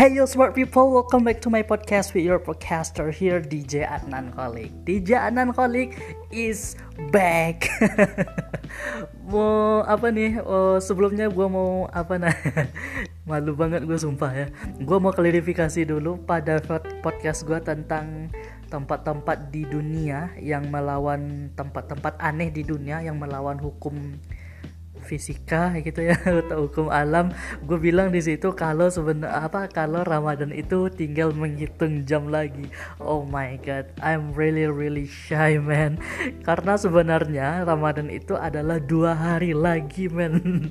Hey yo smart people, welcome back to my podcast with your podcaster here DJ Adnan Kolik. DJ Adnan Kolik is back. mau apa nih? Oh, sebelumnya gue mau apa nah? Malu banget gue sumpah ya. Gue mau klarifikasi dulu pada podcast gue tentang tempat-tempat di dunia yang melawan tempat-tempat aneh di dunia yang melawan hukum fisika gitu ya atau hukum alam. Gue bilang di situ kalau sebenarnya apa kalau Ramadan itu tinggal menghitung jam lagi. Oh my god I'm really really shy man. Karena sebenarnya Ramadan itu adalah dua hari lagi man.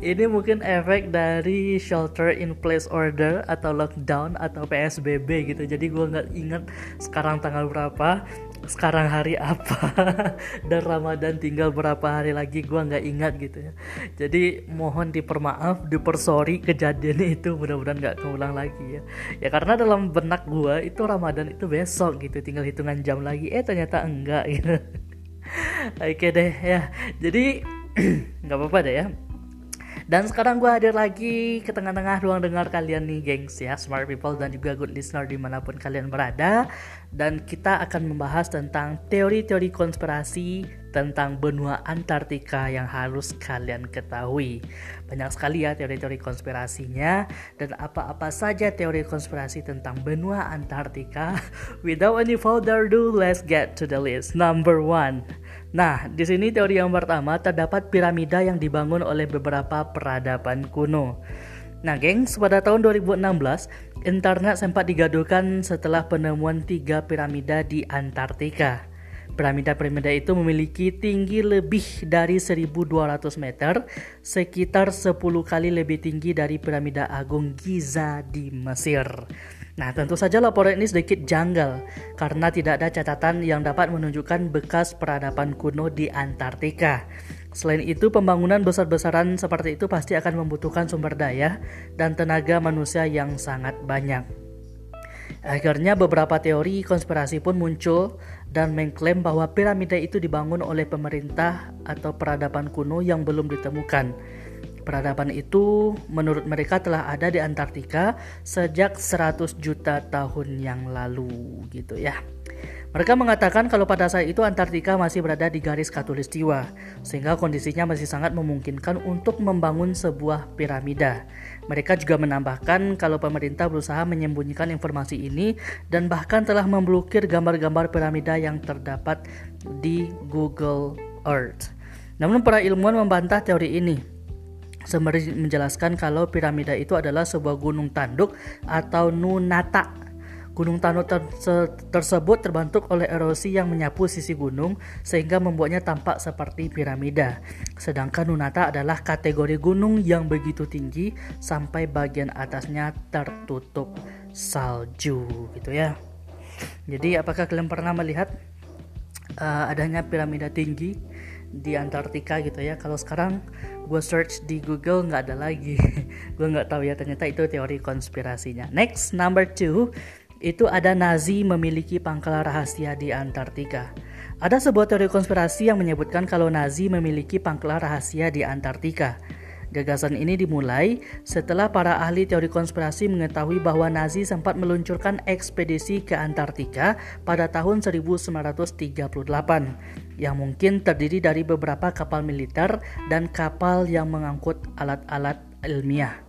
Ini mungkin efek dari shelter in place order atau lockdown atau PSBB gitu. Jadi gue nggak ingat sekarang tanggal berapa sekarang hari apa? Dan Ramadan tinggal berapa hari lagi? Gue nggak ingat gitu ya. Jadi mohon dipermaaf dipersori kejadian itu. Mudah-mudahan nggak keulang lagi ya. Ya karena dalam benak gue itu Ramadan itu besok gitu. Tinggal hitungan jam lagi. Eh ternyata enggak gitu. Oke deh ya. Jadi nggak apa-apa deh ya. Dan sekarang gue hadir lagi ke tengah-tengah ruang dengar kalian nih gengs ya. Smart people dan juga good listener di mana pun kalian berada Dan kita akan membahas tentang teori-teori konspirasi tentang benua Antartika yang harus kalian ketahui. Banyak sekali ya teori-teori konspirasinya. Dan apa-apa saja teori konspirasi tentang benua Antartika. Without any further ado, let's get to the list. Number one. Nah, di sini teori yang pertama terdapat piramida yang dibangun oleh beberapa peradaban kuno. Nah, gengs, pada tahun 2016, internet sempat digaduhkan setelah penemuan tiga piramida di Antartika. Piramida-piramida itu memiliki tinggi lebih dari 1200 meter, sekitar 10 kali lebih tinggi dari piramida Agung Giza di Mesir. Nah, tentu saja laporan ini sedikit janggal karena tidak ada catatan yang dapat menunjukkan bekas peradaban kuno di Antartika. Selain itu, pembangunan besar-besaran seperti itu pasti akan membutuhkan sumber daya dan tenaga manusia yang sangat banyak. Akhirnya beberapa teori konspirasi pun muncul dan mengklaim bahwa piramida itu dibangun oleh pemerintah atau peradaban kuno yang belum ditemukan. Peradaban itu menurut mereka telah ada di Antartika sejak 100 juta tahun yang lalu gitu ya. Mereka mengatakan kalau pada saat itu Antartika masih berada di garis katulistiwa sehingga kondisinya masih sangat memungkinkan untuk membangun sebuah piramida. Mereka juga menambahkan kalau pemerintah berusaha menyembunyikan informasi ini dan bahkan telah memblokir gambar-gambar piramida yang terdapat di Google Earth. Namun para ilmuwan membantah teori ini sembari menjelaskan kalau piramida itu adalah sebuah gunung tanduk atau nunata. Gunung tanduk ter tersebut terbentuk oleh erosi yang menyapu sisi gunung sehingga membuatnya tampak seperti piramida. Sedangkan nunata adalah kategori gunung yang begitu tinggi sampai bagian atasnya tertutup salju gitu ya. Jadi apakah kalian pernah melihat uh, adanya piramida tinggi di Antartika gitu ya? Kalau sekarang gue search di Google nggak ada lagi gue nggak tahu ya ternyata itu teori konspirasinya next number two itu ada Nazi memiliki pangkal rahasia di Antartika. Ada sebuah teori konspirasi yang menyebutkan kalau Nazi memiliki pangkal rahasia di Antartika. Gagasan ini dimulai setelah para ahli teori konspirasi mengetahui bahwa Nazi sempat meluncurkan ekspedisi ke Antartika pada tahun 1938 yang mungkin terdiri dari beberapa kapal militer dan kapal yang mengangkut alat-alat ilmiah.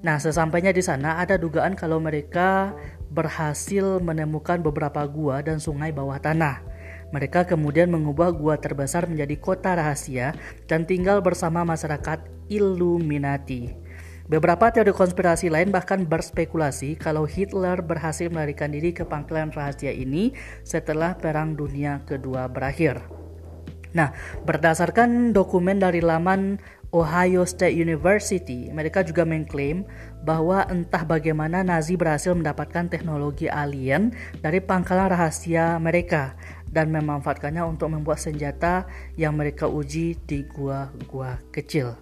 Nah, sesampainya di sana ada dugaan kalau mereka berhasil menemukan beberapa gua dan sungai bawah tanah. Mereka kemudian mengubah gua terbesar menjadi kota rahasia dan tinggal bersama masyarakat Illuminati. Beberapa teori konspirasi lain bahkan berspekulasi kalau Hitler berhasil melarikan diri ke pangkalan rahasia ini setelah Perang Dunia Kedua berakhir. Nah, berdasarkan dokumen dari laman Ohio State University, mereka juga mengklaim bahwa entah bagaimana Nazi berhasil mendapatkan teknologi alien dari pangkalan rahasia mereka dan memanfaatkannya untuk membuat senjata yang mereka uji di gua-gua kecil.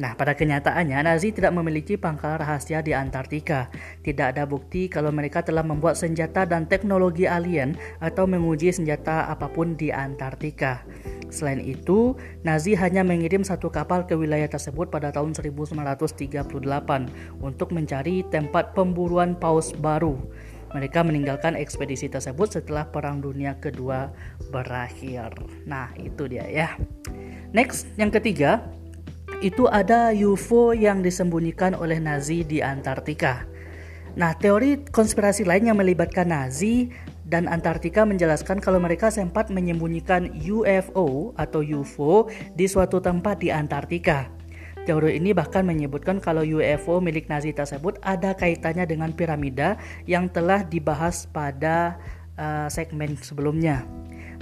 Nah, pada kenyataannya Nazi tidak memiliki pangkal rahasia di Antartika. Tidak ada bukti kalau mereka telah membuat senjata dan teknologi alien atau menguji senjata apa pun di Antartika. Selain itu, Nazi hanya mengirim satu kapal ke wilayah tersebut pada tahun 1938 untuk mencari tempat pemburuan paus baru. Mereka meninggalkan ekspedisi tersebut setelah Perang Dunia Kedua berakhir. Nah, itu dia ya. Next, yang ketiga, itu ada UFO yang disembunyikan oleh Nazi di Antartika. Nah, teori konspirasi lain yang melibatkan Nazi dan Antartika menjelaskan kalau mereka sempat menyembunyikan UFO atau UFO di suatu tempat di Antartika. Teori ini bahkan menyebutkan kalau UFO milik Nazi tersebut ada kaitannya dengan piramida yang telah dibahas pada uh, segmen sebelumnya.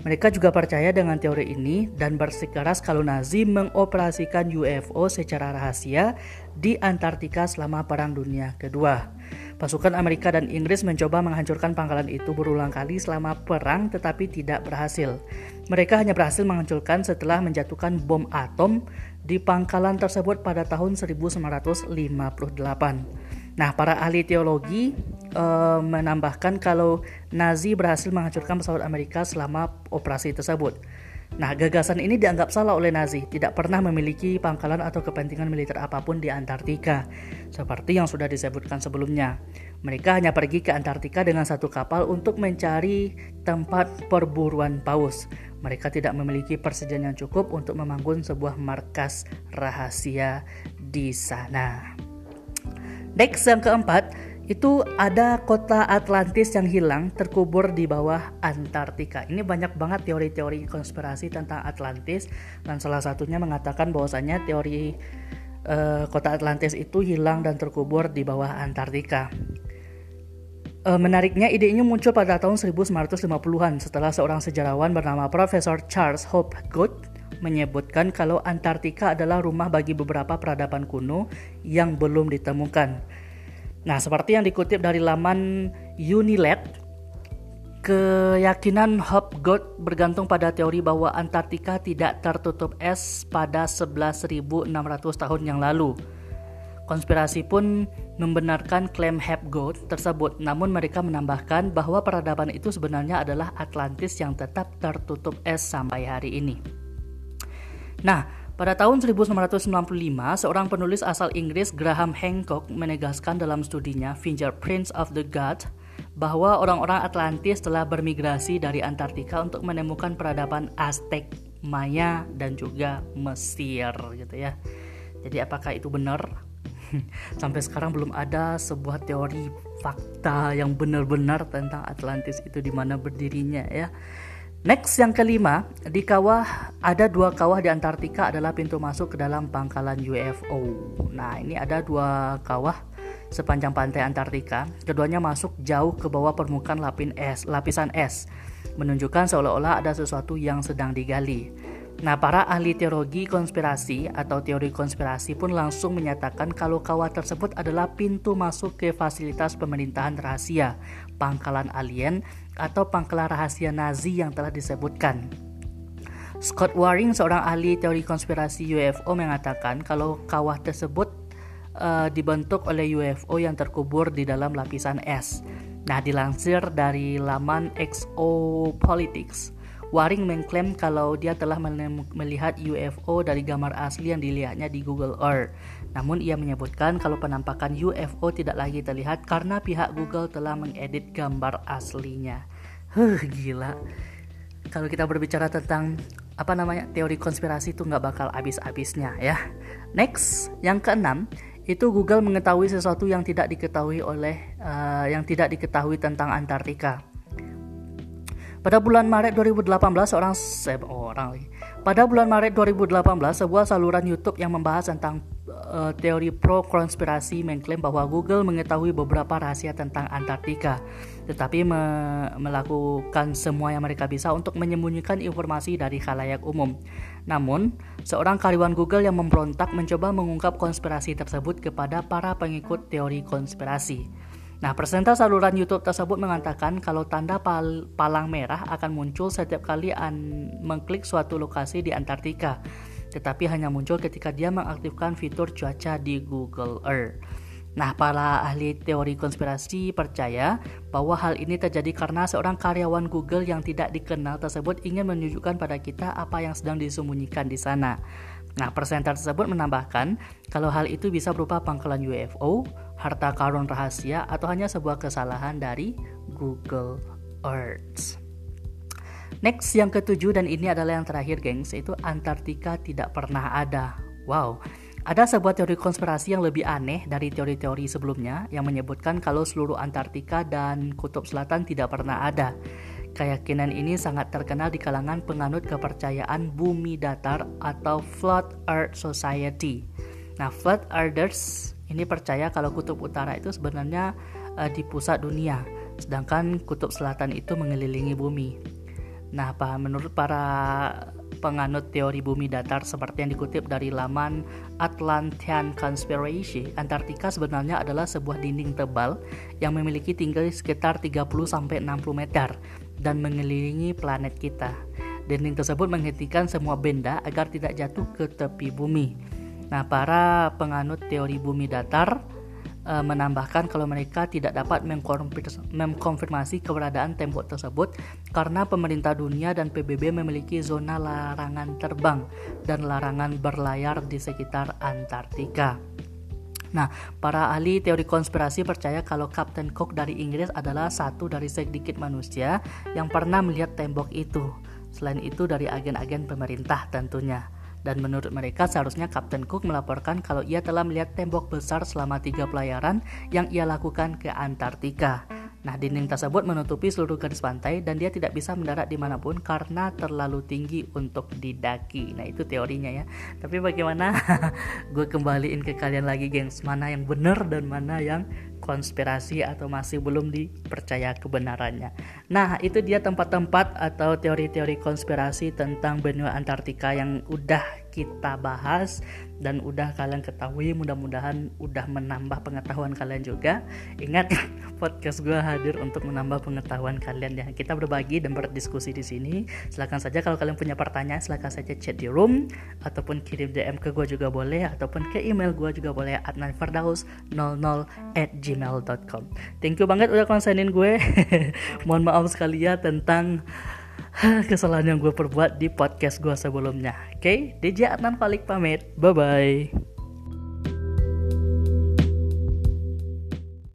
Mereka juga percaya dengan teori ini dan bersikeras kalau Nazi mengoperasikan UFO secara rahasia di Antartika selama Perang Dunia Kedua. Pasukan Amerika dan Inggris mencoba menghancurkan pangkalan itu berulang kali selama perang tetapi tidak berhasil. Mereka hanya berhasil menghancurkan setelah menjatuhkan bom atom di pangkalan tersebut pada tahun 1958. Nah, para ahli teologi uh, menambahkan kalau Nazi berhasil menghancurkan pesawat Amerika selama operasi tersebut. Nah, gagasan ini dianggap salah oleh Nazi, tidak pernah memiliki pangkalan atau kepentingan militer apa pun di Antartika, seperti yang sudah disebutkan sebelumnya. Mereka hanya pergi ke Antartika dengan satu kapal untuk mencari tempat perburuan paus. Mereka tidak memiliki persediaan yang cukup untuk membangun sebuah markas rahasia di sana. Next yang keempat, itu ada kota Atlantis yang hilang terkubur di bawah Antartika. Ini banyak banget teori-teori konspirasi tentang Atlantis dan salah satunya mengatakan bahwasanya teori uh, kota Atlantis itu hilang dan terkubur di bawah Antartika. Uh, menariknya ide ini muncul pada tahun 1950-an setelah seorang sejarawan bernama Profesor Charles Hopgood menyebutkan kalau Antartika adalah rumah bagi beberapa peradaban kuno yang belum ditemukan. Nah, seperti yang dikutip dari laman Unilet, keyakinan Hopgood bergantung pada teori bahwa Antartika tidak tertutup es pada 11.600 tahun yang lalu. Konspirasi pun membenarkan klaim Hopgood tersebut, namun mereka menambahkan bahwa peradaban itu sebenarnya adalah Atlantis yang tetap tertutup es sampai hari ini. Nah, pada tahun 1995, seorang penulis asal Inggris Graham Hancock menegaskan dalam studinya Fingerprints of the God bahwa orang-orang Atlantis telah bermigrasi dari Antartika untuk menemukan peradaban Aztec, Maya, dan juga Mesir gitu ya. Jadi apakah itu benar? Sampai sekarang belum ada sebuah teori fakta yang benar-benar tentang Atlantis itu di mana berdirinya ya. Next yang kelima, di kawah ada dua kawah di Antartika adalah pintu masuk ke dalam pangkalan UFO. Nah, ini ada dua kawah sepanjang pantai Antartika. Keduanya masuk jauh ke bawah permukaan lapin es, lapisan es, menunjukkan seolah-olah ada sesuatu yang sedang digali. Nah, para ahli teologi konspirasi atau teori konspirasi pun langsung menyatakan kalau kawah tersebut adalah pintu masuk ke fasilitas pemerintahan rahasia, pangkalan alien, atau pangkalan rahasia Nazi yang telah disebutkan. Scott Waring, seorang ahli teori konspirasi UFO, mengatakan kalau kawah tersebut uh, dibentuk oleh UFO yang terkubur di dalam lapisan es. Nah, dilansir dari laman Exopolitics, Waring mengklaim kalau dia telah melihat UFO dari gambar asli yang dilihatnya di Google Earth. Namun ia menyebutkan kalau penampakan UFO tidak lagi terlihat karena pihak Google telah mengedit gambar aslinya. Huh, gila. Kalau kita berbicara tentang apa namanya teori konspirasi itu nggak bakal habis-habisnya ya. Next, yang keenam itu Google mengetahui sesuatu yang tidak diketahui oleh uh, yang tidak diketahui tentang Antartika. Pada bulan Maret 2018 seorang orang pada bulan Maret 2018 sebuah saluran YouTube yang membahas tentang uh, teori pro konspirasi mengklaim bahwa Google mengetahui beberapa rahasia tentang Antartika tetapi me melakukan semua yang mereka bisa untuk menyembunyikan informasi dari khalayak umum. Namun, seorang karyawan Google yang memberontak mencoba mengungkap konspirasi tersebut kepada para pengikut teori konspirasi. Nah, presenter saluran YouTube tersebut mengatakan kalau tanda pal palang merah akan muncul setiap kali mengklik suatu lokasi di Antartika, tetapi hanya muncul ketika dia mengaktifkan fitur cuaca di Google Earth. Nah, para ahli teori konspirasi percaya bahwa hal ini terjadi karena seorang karyawan Google yang tidak dikenal tersebut ingin menunjukkan pada kita apa yang sedang disembunyikan di sana. Nah, presenter tersebut menambahkan kalau hal itu bisa berupa pangkalan UFO, harta karun rahasia, atau hanya sebuah kesalahan dari Google Earth. Next yang ketujuh dan ini adalah yang terakhir gengs, itu Antartika tidak pernah ada. Wow, ada sebuah teori konspirasi yang lebih aneh dari teori-teori sebelumnya yang menyebutkan kalau seluruh Antartika dan Kutub Selatan tidak pernah ada. Keyakinan ini sangat terkenal di kalangan penganut kepercayaan bumi datar atau Flat Earth Society. Nah, Flat Earthers ini percaya kalau kutub utara itu sebenarnya uh, di pusat dunia, sedangkan kutub selatan itu mengelilingi bumi. Nah, menurut para penganut teori bumi datar seperti yang dikutip dari laman Atlantean Conspiracy, Antartika sebenarnya adalah sebuah dinding tebal yang memiliki tinggi sekitar 30-60 meter dan mengelilingi planet kita. Dinding tersebut menghentikan semua benda agar tidak jatuh ke tepi bumi. Nah, para penganut teori bumi datar uh, menambahkan kalau mereka tidak dapat mengkonfirmasi keberadaan tembok tersebut karena pemerintah dunia dan PBB memiliki zona larangan terbang dan larangan berlayar di sekitar Antartika. Nah, para ahli teori konspirasi percaya kalau Captain Cook dari Inggris adalah satu dari sedikit manusia yang pernah melihat tembok itu. Selain itu dari agen-agen pemerintah tentunya dan menurut mereka seharusnya Kapten Cook melaporkan kalau ia telah melihat tembok besar selama tiga pelayaran yang ia lakukan ke Antartika. Nah, dinding tersebut menutupi seluruh garis pantai dan dia tidak bisa mendarat di mana pun karena terlalu tinggi untuk didaki. Nah, itu teorinya ya. Tapi bagaimana? Gue kembaliin ke kalian lagi, gengs. Mana yang benar dan mana yang konspirasi atau masih belum dipercaya kebenarannya. Nah, itu dia tempat-tempat atau teori-teori konspirasi tentang benua Antartika yang udah kita bahas dan udah kalian ketahui mudah-mudahan udah menambah pengetahuan kalian juga. Ingat podcast gue hadir untuk menambah pengetahuan kalian ya. Kita berbagi dan berdiskusi di sini. Silahkan saja kalau kalian punya pertanyaan silahkan saja chat di room ataupun kirim DM ke gue juga boleh ataupun ke email gue juga boleh adnanfardaus00 at gmail.com thank you banget udah konsenin gue. Mohon maaf sekali ya tentang kesalahan yang gue perbuat di podcast gue sebelumnya. Oke, okay? DJ Adnan Falik pamit. Bye-bye.